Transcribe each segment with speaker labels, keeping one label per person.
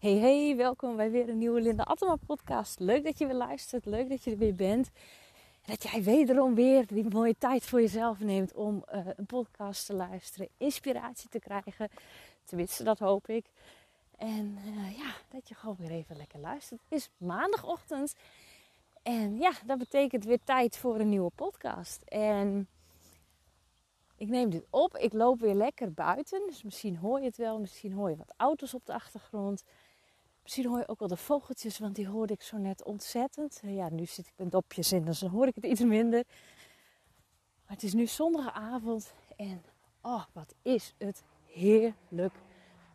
Speaker 1: Hey hey, welkom bij weer een nieuwe Linda Attema podcast. Leuk dat je weer luistert, leuk dat je er weer bent. En dat jij wederom weer die mooie tijd voor jezelf neemt om uh, een podcast te luisteren, inspiratie te krijgen. Tenminste, dat hoop ik. En uh, ja, dat je gewoon weer even lekker luistert. Het is maandagochtend en ja, dat betekent weer tijd voor een nieuwe podcast. En ik neem dit op. Ik loop weer lekker buiten. Dus misschien hoor je het wel. Misschien hoor je wat auto's op de achtergrond. Misschien hoor je ook wel de vogeltjes, want die hoorde ik zo net ontzettend. Ja, nu zit ik met dopjes in, dus dan hoor ik het iets minder. Maar het is nu zondagavond en oh, wat is het heerlijk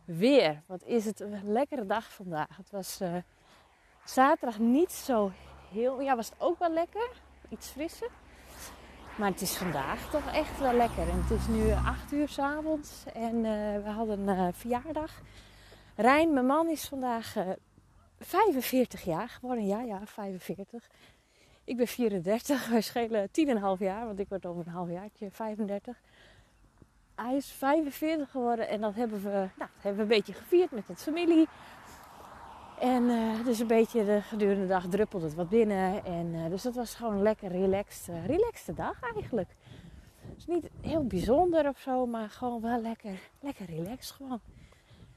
Speaker 1: weer. Wat is het een lekkere dag vandaag. Het was uh, zaterdag niet zo heel... Ja, was het ook wel lekker. Iets frisser. Maar het is vandaag toch echt wel lekker. En het is nu 8 uur s avonds en uh, we hadden een verjaardag. Rijn, mijn man, is vandaag uh, 45 jaar geworden. Ja, ja, 45. Ik ben 34. Wij schelen 10,5 jaar, want ik word over een half jaartje 35. Hij is 45 geworden en dat hebben we, nou, hebben we een beetje gevierd met het familie. En uh, dus een beetje de gedurende de dag druppelde het wat binnen. En, uh, dus dat was gewoon een lekker relaxed, uh, dag eigenlijk. Dus niet heel bijzonder of zo, maar gewoon wel lekker, lekker relaxed gewoon.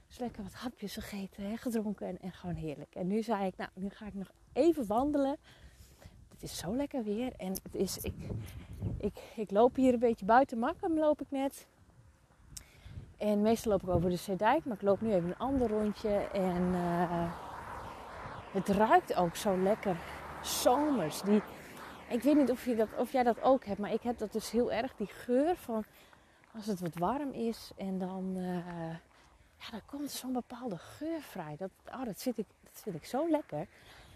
Speaker 1: Dus lekker wat hapjes gegeten en gedronken en, gewoon heerlijk. En nu zei ik, nou, nu ga ik nog even wandelen. Het is zo lekker weer. En het is, ik, ik, ik loop hier een beetje buiten Makkum loop ik net. En meestal loop ik over de Zeedijk, maar ik loop nu even een ander rondje. En het ruikt ook zo lekker zomers. Die, ik weet niet of, je dat, of jij dat ook hebt, maar ik heb dat dus heel erg. Die geur van als het wat warm is en dan, uh, ja, dan komt zo'n bepaalde geur vrij. Dat, oh, dat, vind ik, dat vind ik zo lekker.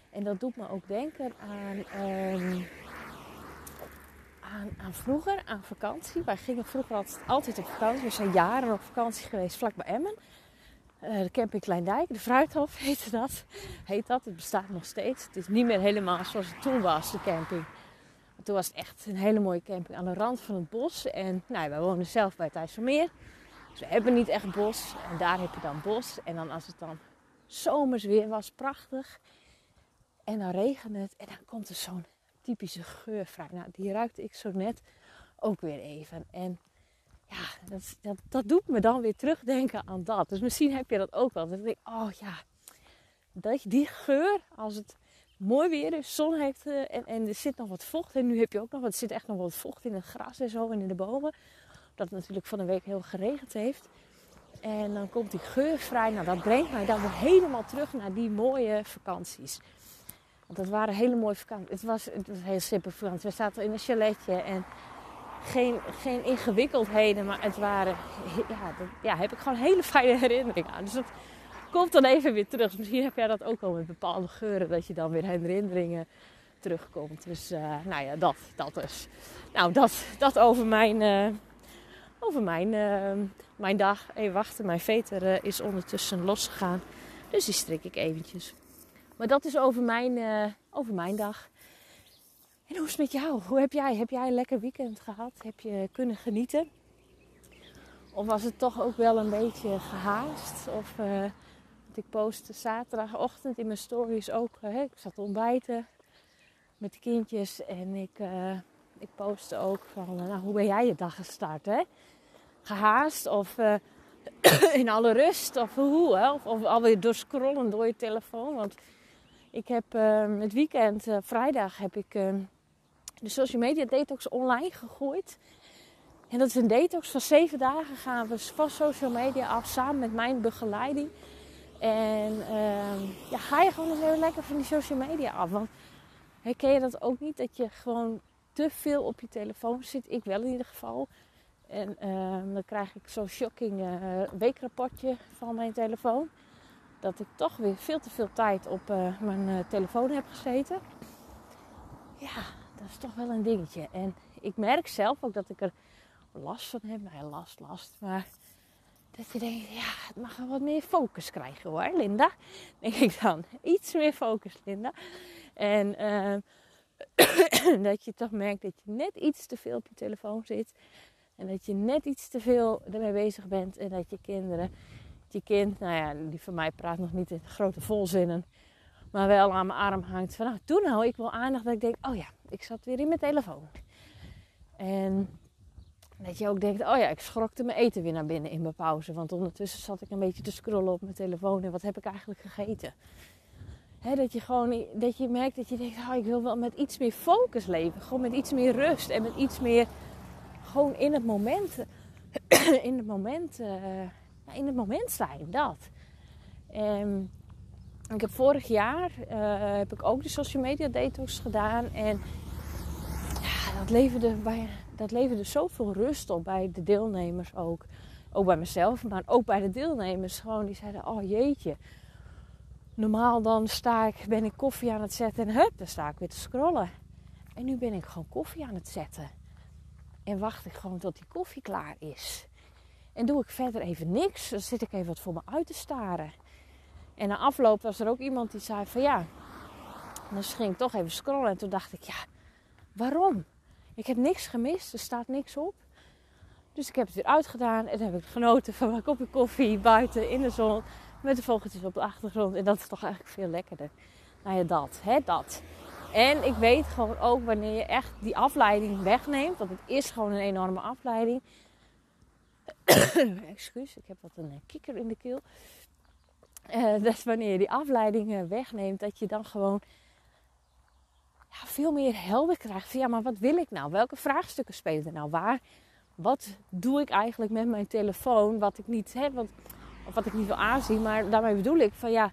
Speaker 1: En dat doet me ook denken aan, um, aan, vroeger, aan vakantie. Wij gingen vroeger altijd, altijd op vakantie. We zijn jaren op vakantie geweest vlak bij Emmen. Uh, de camping Kleindijk, de Fruithof heette dat. Heet dat. Het bestaat nog steeds. Het is niet meer helemaal zoals het toen was, de camping. Toen was het echt een hele mooie camping aan de rand van het bos. En nou, wij wonen zelf bij het IJsselmeer. Dus we hebben niet echt bos. En daar heb je dan bos. En dan als het dan zomers weer was, prachtig. En dan regent het. En dan komt er zo'n typische geur vrij. Nou, die ruikte ik zo net ook weer even. En ja, dat, dat, doet me dan weer terugdenken aan dat. Dus misschien heb je dat ook wel. Dat ik denk, oh ja, dat die geur, als het mooi weer is, zon heeft uh, en, en er zit nog wat vocht. En nu heb je ook nog, er zit echt nog wat vocht in het gras en zo en in de bomen. Dat het natuurlijk van een week heel geregend heeft. En dan komt die geur vrij. Nou, dat brengt mij dan weer helemaal terug naar die mooie vakanties. Want dat waren hele mooie vakanties. Het was, het heel simpel vakantie. We zaten in een chaletje en geen, geen ingewikkeldheden, maar het waren, ja, dat, ja, heb ik gewoon hele fijne herinneringen aan. Dus dat komt dan even weer terug. Dus misschien heb jij dat ook al met bepaalde geuren, dat je dan weer herinneringen terugkomt. Dus uh, nou ja, dat, dat dus. Nou, dat, dat over mijn, uh, over mijn, uh, mijn dag. Even wachten, mijn veter is ondertussen losgegaan. Dus die strik ik eventjes. Maar dat is over mijn, over mijn dag. En hoe is het met jou? Hoe heb jij? Heb jij een lekker weekend gehad? Heb je kunnen genieten? Of was het toch ook wel een beetje gehaast? Of uh, ik postte zaterdagochtend in mijn stories ook. Ik zat te ontbijten met de kindjes en ik, ik postte ook van, nou, hoe ben jij je dag gestart? Hè? Gehaast of in alle rust of hoe? Hè? Of, alweer door scrollen door je telefoon. Want ik heb het weekend, vrijdag, heb ik de social media detox online gegooid. En dat is een detox van zeven dagen gaan we van social media af samen met mijn begeleiding. En uh, ja, ga je gewoon eens even lekker van die social media af. Want herken je dat ook niet? Dat je gewoon te veel op je telefoon zit. Ik wel in ieder geval. En uh, dan krijg ik zo'n shocking uh, weekrapportje van mijn telefoon. Dat ik toch weer veel te veel tijd op eh, mijn eh, telefoon heb gezeten. Ja, dat is toch wel een dingetje. En ik merk zelf ook dat ik er last van heb. Nou, last, last. Maar dat je denkt, ja, het mag wel wat meer focus krijgen hoor, Linda. Denk ik dan. Iets meer focus, Linda. En uh, dat je toch merkt dat je net iets te veel op je telefoon zit. En dat je net iets te veel ermee bezig bent. En dat je kinderen, je kind, nou ja, die van mij praat nog niet in grote volzinnen, maar wel aan mijn arm hangt. Van nou, doe nou, ik wil aandacht. Dat ik denk, oh ja, ik zat weer in mijn telefoon. En dat je ook denkt, oh ja, ik schrokte mijn eten weer naar binnen in mijn pauze. Want ondertussen zat ik een beetje te scrollen op mijn telefoon. En wat heb ik eigenlijk gegeten? dat je gewoon dat je merkt dat je denkt, oh, ik wil wel met iets meer focus leven. Gewoon met iets meer rust en met iets meer gewoon in het moment, in het moment, uh, in het moment zijn. Dat. En ik heb vorig jaar uh, heb ik ook de social media detox gedaan en ja, dat leverde bij dat leverde zoveel rust op bij de deelnemers ook. Ook bij mezelf, maar ook bij de deelnemers. Gewoon die zeiden, oh jeetje. Normaal dan sta ik, ben ik koffie aan het zetten en hup, dan sta ik weer te scrollen. En nu ben ik gewoon koffie aan het zetten. En wacht ik gewoon tot die koffie klaar is. En doe ik verder even niks. Dan zit ik even wat voor me uit te staren. En na afloop was er ook iemand die zei van ja. Dan ging ik toch even scrollen. En toen dacht ik ja, waarom? Ik heb niks gemist, er staat niks op. Dus ik heb het weer uitgedaan en heb ik genoten van mijn kopje koffie buiten in de zon met de vogeltjes op de achtergrond. En dat is toch eigenlijk veel lekkerder. Nou ja, dat, hè, dat. En ik weet gewoon ook wanneer je echt die afleiding wegneemt, want het is gewoon een enorme afleiding. Excuus, ik heb wat een kikker in de keel. Uh, dat wanneer je die afleiding wegneemt, dat je dan gewoon ja, veel meer helder krijgt. Van ja, maar wat wil ik nou? Welke vraagstukken spelen er nou? Waar? Wat doe ik eigenlijk met mijn telefoon? Wat ik niet heb, wat, wat ik niet wil aanzien. Maar daarmee bedoel ik van ja,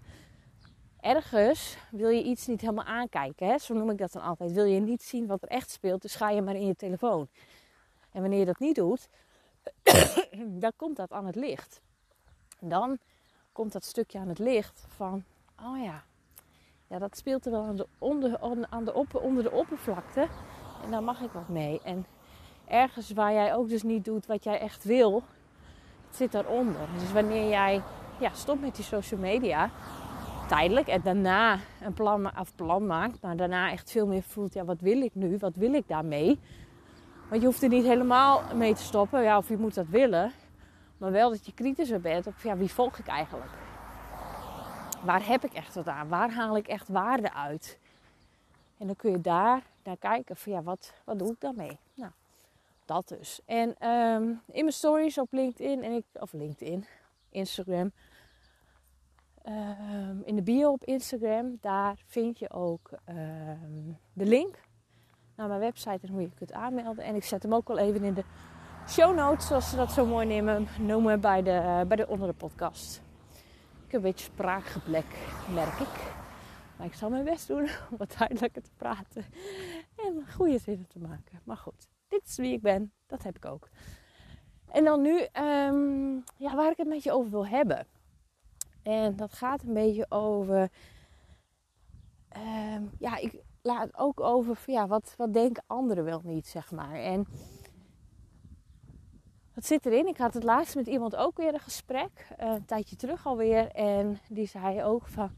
Speaker 1: ergens wil je iets niet helemaal aankijken. Hè? Zo noem ik dat dan altijd. Wil je niet zien wat er echt speelt, dus ga je maar in je telefoon. En wanneer je dat niet doet, dan komt dat aan het licht. Dan komt dat stukje aan het licht van, oh ja, ja, dat speelt er wel aan de onder, aan de op, onder de oppervlakte. En daar mag ik wat mee. En ergens waar jij ook dus niet doet wat jij echt wil, het zit daaronder. Dus wanneer jij ja, stopt met die social media, tijdelijk, en daarna een plan, of plan maakt, maar daarna echt veel meer voelt, ja, wat wil ik nu? Wat wil ik daarmee? Want je hoeft er niet helemaal mee te stoppen, ja, of je moet dat willen. Maar wel dat je kritischer bent op, ja, wie volg ik eigenlijk? waar heb ik echt wat aan? Waar haal ik echt waarde uit? En dan kun je daar naar kijken van ja, wat, wat doe ik daarmee? Nou, dat dus. En ehm, in mijn stories op LinkedIn, en ik, of LinkedIn, Instagram, ehm, in de bio op Instagram, daar vind je ook ehm, de link naar mijn website en hoe je kunt aanmelden. En ik zet hem ook wel even in de show notes, zoals ze dat zo mooi nemen, noemen bij de, bij de onder de podcast een beetje spraakgeblek, merk ik. Maar ik zal mijn best doen om wat duidelijker te praten en goede zinnen te maken. Maar goed, dit is wie ik ben. Dat heb ik ook. En dan nu, ehm, ja, waar ik het met je over wil hebben. En dat gaat een beetje over. Ehm, ja, ik laat ook over. Ja, wat, wat denken anderen wel niet, zeg maar. En wat zit erin? Ik had het laatst met iemand ook weer een gesprek, een tijdje terug alweer. En die zei ook van,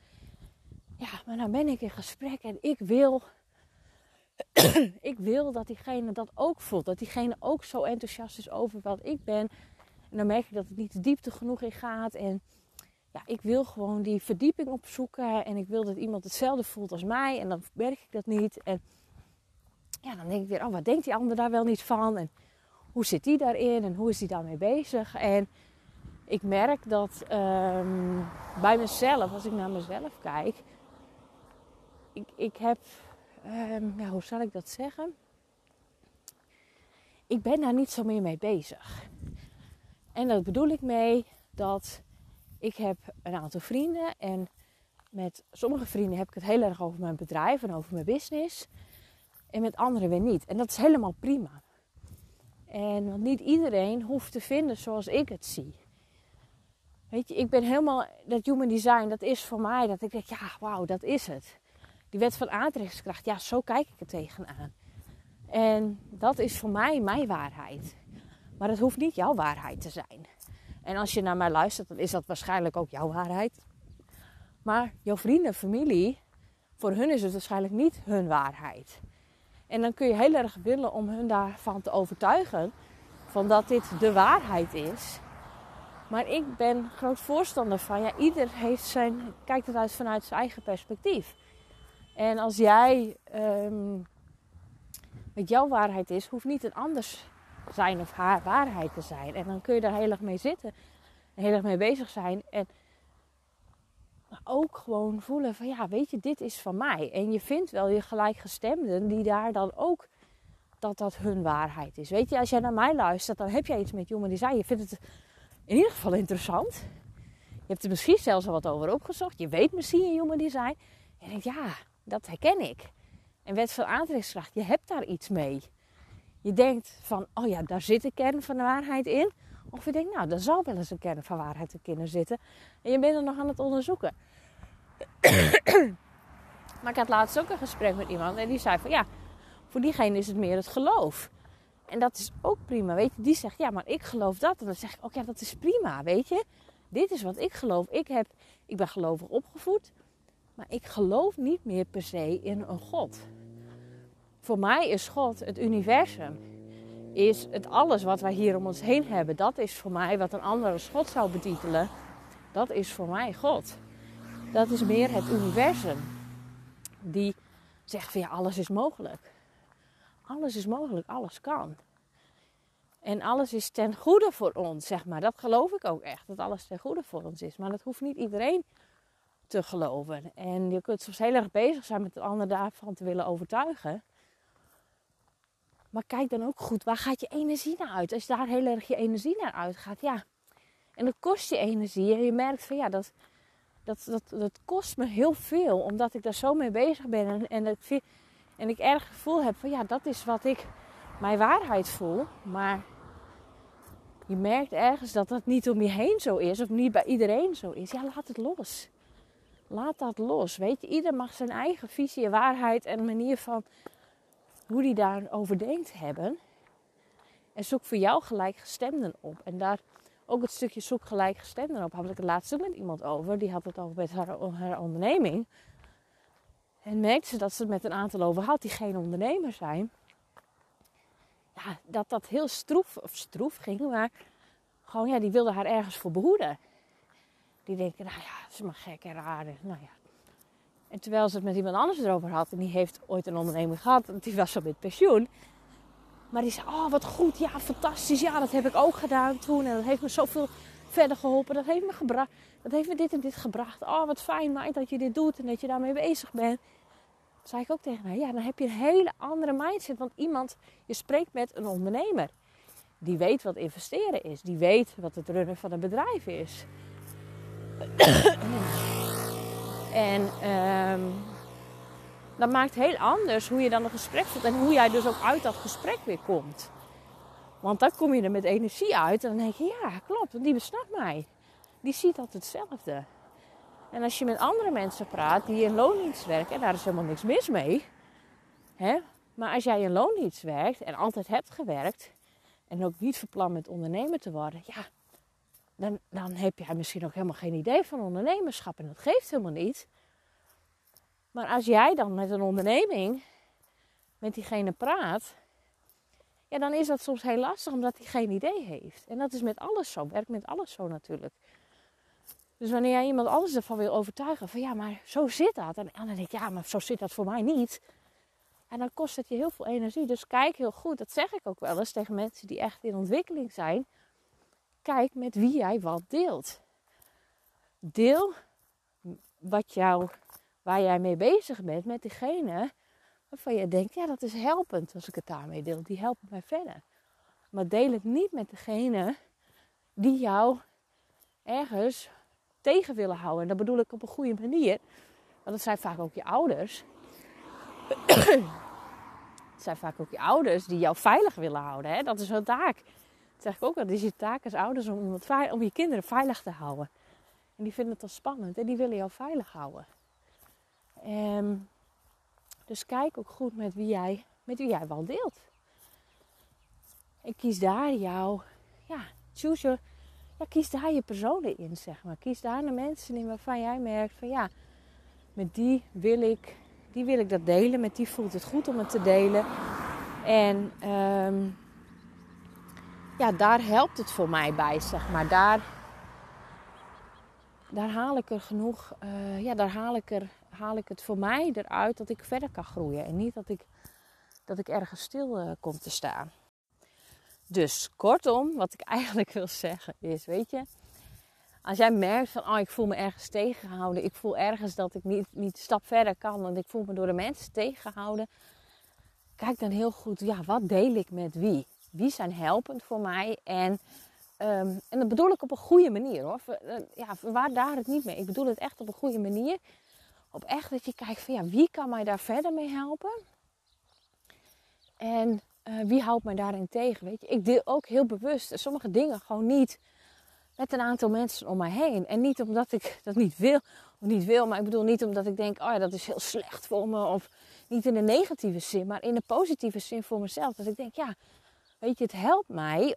Speaker 1: ja, maar nou ben ik in gesprek en ik wil, ik wil dat diegene dat ook voelt. Dat diegene ook zo enthousiast is over wat ik ben. En dan merk ik dat het niet diepte genoeg in gaat. En ja, ik wil gewoon die verdieping opzoeken. En ik wil dat iemand hetzelfde voelt als mij. En dan merk ik dat niet. En ja, dan denk ik weer, oh, wat denkt die ander daar wel niet van? En hoe zit die daarin en hoe is die daarmee bezig? En ik merk dat ehm, bij mezelf, als ik naar mezelf kijk, ik, ik heb, um, ja, hoe zal ik dat zeggen? Ik ben daar niet zo meer mee bezig. En dat bedoel ik mee dat ik heb een aantal vrienden en met sommige vrienden heb ik het heel erg over mijn bedrijf en over mijn business. En met anderen weer niet. En dat is helemaal prima. En want niet iedereen hoeft te vinden zoals ik het zie. Weet je, ik ben helemaal, dat human design, dat is voor mij dat ik denk, ja, wauw, dat is het. Die wet van aantrekkingskracht, ja, zo kijk ik er tegenaan. En dat is voor mij mijn waarheid. Maar het hoeft niet jouw waarheid te zijn. En als je naar mij luistert, dan is dat waarschijnlijk ook jouw waarheid. Maar jouw vrienden, familie, voor hun is het waarschijnlijk niet hun waarheid. En dan kun je heel erg willen om hun daarvan te overtuigen van dat dit de waarheid is. Maar ik ben groot voorstander van, ja, ieder heeft zijn, kijkt het uit vanuit zijn eigen perspectief. En als jij, um, wat jouw waarheid is, hoeft niet een anders zijn of haar waarheid te zijn. En dan kun je daar heel erg mee zitten, heel erg mee bezig zijn. En ook gewoon voelen van, ja, weet je, dit is van mij. En je vindt wel je gelijkgestemden die daar dan ook dat dat hun waarheid is. Weet je, als jij naar mij luistert, dan heb jij iets met Human Design. Je vindt het in ieder geval interessant. Je hebt er misschien zelfs al wat over opgezocht. Je weet misschien Human Design. En je denkt, ja, dat herken ik. En wet van aantrekkingskracht, je hebt daar iets mee. Je denkt van, oh ja, daar zit een kern van de waarheid in. Of je denkt, nou, daar zou wel eens een kern van waarheid in zitten. En je bent er nog aan het onderzoeken. maar ik had laatst ook een gesprek met iemand en die zei van, ja, voor diegene is het meer het geloof. En dat is ook prima, weet je. Die zegt, ja, maar ik geloof dat. En dan zeg ik, oké, ja, dat is prima, weet je. Dit is wat ik geloof. Ik, heb, ik ben gelovig opgevoed. Maar ik geloof niet meer per se in een God. Voor mij is God het universum. Is het alles wat wij hier om ons heen hebben. Dat is voor mij wat een ander als God zou betitelen. Dat is voor mij God. Dat is meer het universum. Die zegt van ja, alles is mogelijk. Alles is mogelijk, alles kan. En alles is ten goede voor ons, zeg maar. Dat geloof ik ook echt, dat alles ten goede voor ons is. Maar dat hoeft niet iedereen te geloven. En je kunt soms heel erg bezig zijn met de ander daarvan te willen overtuigen. Maar kijk dan ook goed, waar gaat je energie naar uit? Als daar heel erg je energie naar uitgaat, ja. En dat kost je energie. En je merkt van ja, dat, dat, dat, dat kost me heel veel. Omdat ik daar zo mee bezig ben. En, en ik erg gevoel heb van ja, dat is wat ik mijn waarheid voel. Maar je merkt ergens dat dat niet om je heen zo is. Of niet bij iedereen zo is. Ja, laat het los. Laat dat los. Weet je, ieder mag zijn eigen visie, waarheid en manier van hoe die daarover denkt hebben. En zoek voor jou gelijkgestemden op. En daar ook het stukje zoek gelijkgestemden op. Had ik het laatst ook met iemand over. Die had het over met haar, haar onderneming. En merkte ze dat ze het met een aantal over had die geen ondernemer zijn. Ja, dat dat heel stroef, of stroef ging, maar gewoon, ja, die wilde haar ergens voor behoeden. Die denken, nou ja, ze is maar gek en raar. Nou ja. En terwijl ze het met iemand anders erover had, en die heeft ooit een ondernemer gehad, en die was zo met pensioen. Maar die zei, oh wat goed, ja fantastisch, ja dat heb ik ook gedaan toen. En dat heeft me zoveel verder geholpen, dat heeft me gebracht dat heeft me dit en dit gebracht. Oh, wat fijn, Mike, dat je dit doet en dat je daarmee bezig bent. Dat ik ook tegen haar. Ja, dan heb je een hele andere mindset. Want iemand, je spreekt met een ondernemer. Die weet wat investeren is. Die weet wat het runnen van een bedrijf is. En um, dat maakt heel anders hoe je dan een gesprek voert. En hoe jij dus ook uit dat gesprek weer komt. Want dan kom je er met energie uit. En dan denk je, ja, klopt. Want die besnapt mij die ziet dat hetzelfde. En als je met andere mensen praat die in loondienst werken, en daar is helemaal niks mis mee. Hè? Maar als jij in loondienst werkt en altijd hebt gewerkt en ook niet verplan met ondernemer te worden, ja, dan, dan heb jij misschien ook helemaal geen idee van ondernemerschap en dat geeft helemaal niet. Maar als jij dan met een onderneming met diegene praat, ja, dan is dat soms heel lastig omdat hij geen idee heeft. En dat is met alles zo, werkt met alles zo natuurlijk. Dus wanneer jij iemand anders ervan wil overtuigen, van ja, maar zo zit dat. En dan denk ik, ja, maar zo zit dat voor mij niet. En dan kost het je heel veel energie. Dus kijk heel goed, dat zeg ik ook wel eens tegen mensen die echt in ontwikkeling zijn. Kijk met wie jij wat deelt. Deel wat jou, waar jij mee bezig bent met diegene waarvan je denkt, ja, dat is helpend als ik het daarmee deel. Die helpen mij verder. Maar deel het niet met degene die jou ergens tegen willen houden. En dat bedoel ik op een goede manier. Want dat zijn vaak ook je ouders. het zijn vaak ook je ouders die jou veilig willen houden. Hè? Dat is hun taak. Zeg ik ook wel. Het is je taak als ouders om, om je kinderen veilig te houden. En die vinden het dan spannend. En die willen jou veilig houden. Ehm, dus kijk ook goed met wie jij, met wie jij wel deelt. En kies daar jouw, ja, choose your, kies daar je personen in, zeg maar. Kies daar de mensen in waarvan jij merkt van ja, met die wil ik, die wil ik dat delen. Met die voelt het goed om het te delen. En um, ja, daar helpt het voor mij bij, zeg maar. Daar daar haal ik er genoeg, uh, ja, daar haal ik, er, haal ik het voor mij eruit dat ik verder kan groeien. En niet dat ik, dat ik ergens stil uh, kom te staan. Dus kortom, wat ik eigenlijk wil zeggen is, weet je, als jij merkt van, oh, ik voel me ergens tegengehouden, ik voel ergens dat ik niet, niet een stap verder kan, want ik voel me door de mensen tegengehouden, kijk dan heel goed, ja, wat deel ik met wie? Wie zijn helpend voor mij? En, um, en dat bedoel ik op een goede manier hoor. Eh, ja, waar daar het niet mee. Ik bedoel het echt op een goede manier. Op echt dat je kijkt van ja, wie kan mij daar verder mee helpen? En uh, wie houdt mij daarin tegen? Weet je, ik deel ook heel bewust sommige dingen gewoon niet met een aantal mensen om mij heen. En niet omdat ik dat niet wil, of niet wil, maar ik bedoel niet omdat ik denk, oh ja, dat is heel slecht voor me. Of niet in de negatieve zin, maar in de positieve zin voor mezelf. Dat ik denk, ja, weet je, het helpt mij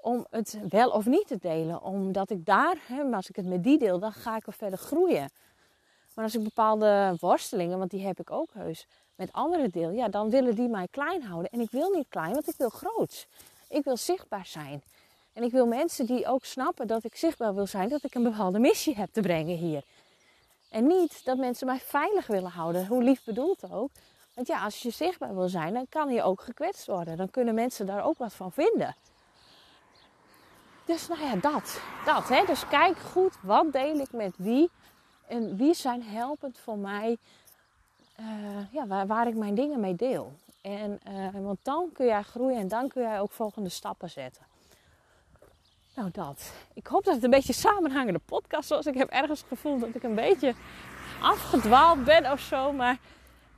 Speaker 1: om het wel of niet te delen. Omdat ik daar, hè, als ik het met die deel, dan ga ik wel verder groeien. Maar als ik bepaalde worstelingen, want die heb ik ook heus, met anderen deel, ja, dan willen die mij klein houden. En ik wil niet klein, want ik wil groot. Ik wil zichtbaar zijn. En ik wil mensen die ook snappen dat ik zichtbaar wil zijn, dat ik een bepaalde missie heb te brengen hier. En niet dat mensen mij veilig willen houden, hoe lief bedoeld ook. Ja, als je zichtbaar wil zijn, dan kan je ook gekwetst worden. Dan kunnen mensen daar ook wat van vinden. Dus nou ja, dat. dat hè? Dus kijk goed, wat deel ik met wie? En wie zijn helpend voor mij? Uh, ja, waar, waar, ik mijn dingen mee deel. En, uh, want dan kun jij groeien en dan kun jij ook volgende stappen zetten. Nou, dat. Ik hoop dat het een beetje samenhangende podcast was. Ik heb ergens het gevoel dat ik een beetje afgedwaald ben of zo. Maar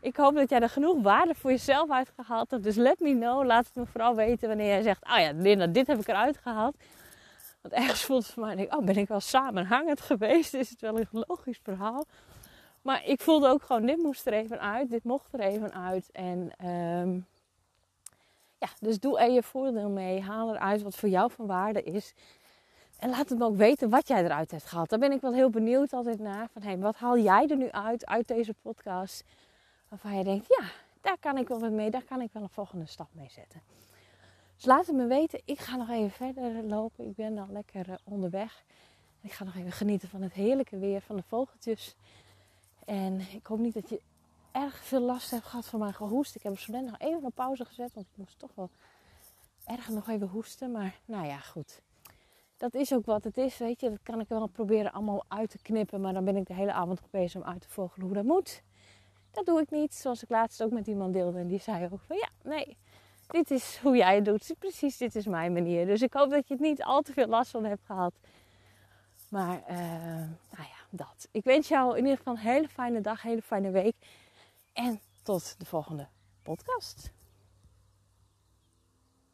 Speaker 1: ik hoop dat jij er genoeg waarde voor jezelf uitgehaald hebt. Dus let me know. Laat het me vooral weten wanneer jij zegt: Oh ja, Linda, dit heb ik eruit gehaald. Want ergens voelt het voor mij: Oh, ben ik wel samenhangend geweest? Is het wel een logisch verhaal? Maar ik voelde ook gewoon: dit moest er even uit. Dit mocht er even uit. En. Um, ja, dus doe er je voordeel mee. Haal eruit wat voor jou van waarde is. En laat het me ook weten wat jij eruit hebt gehad. Daar ben ik wel heel benieuwd altijd naar. Van, hey, wat haal jij er nu uit, uit deze podcast? Waarvan je denkt, ja, daar kan ik wel wat mee. Daar kan ik wel een volgende stap mee zetten. Dus laat het me weten. Ik ga nog even verder lopen. Ik ben al lekker uh, onderweg. Ik ga nog even genieten van het heerlijke weer, van de vogeltjes. En ik hoop niet dat je erg veel last heb gehad van mijn gehoest. Ik heb zo net nog even op pauze gezet, want ik moest toch wel erg nog even hoesten. Maar nou ja, goed. Dat is ook wat het is, weet je. Dat kan ik wel proberen allemaal uit te knippen. Maar dan ben ik de hele avond bezig om uit te volgen hoe dat moet. Dat doe ik niet. Zoals ik laatst ook met iemand deelde. En die zei ook van ja, nee. Dit is hoe jij het doet. Precies, dit is mijn manier. Dus ik hoop dat je het niet al te veel last van hebt gehad. Maar, uh, nou ja, dat. Ik wens jou in ieder geval een hele fijne dag, een hele fijne week. En tot de volgende podcast.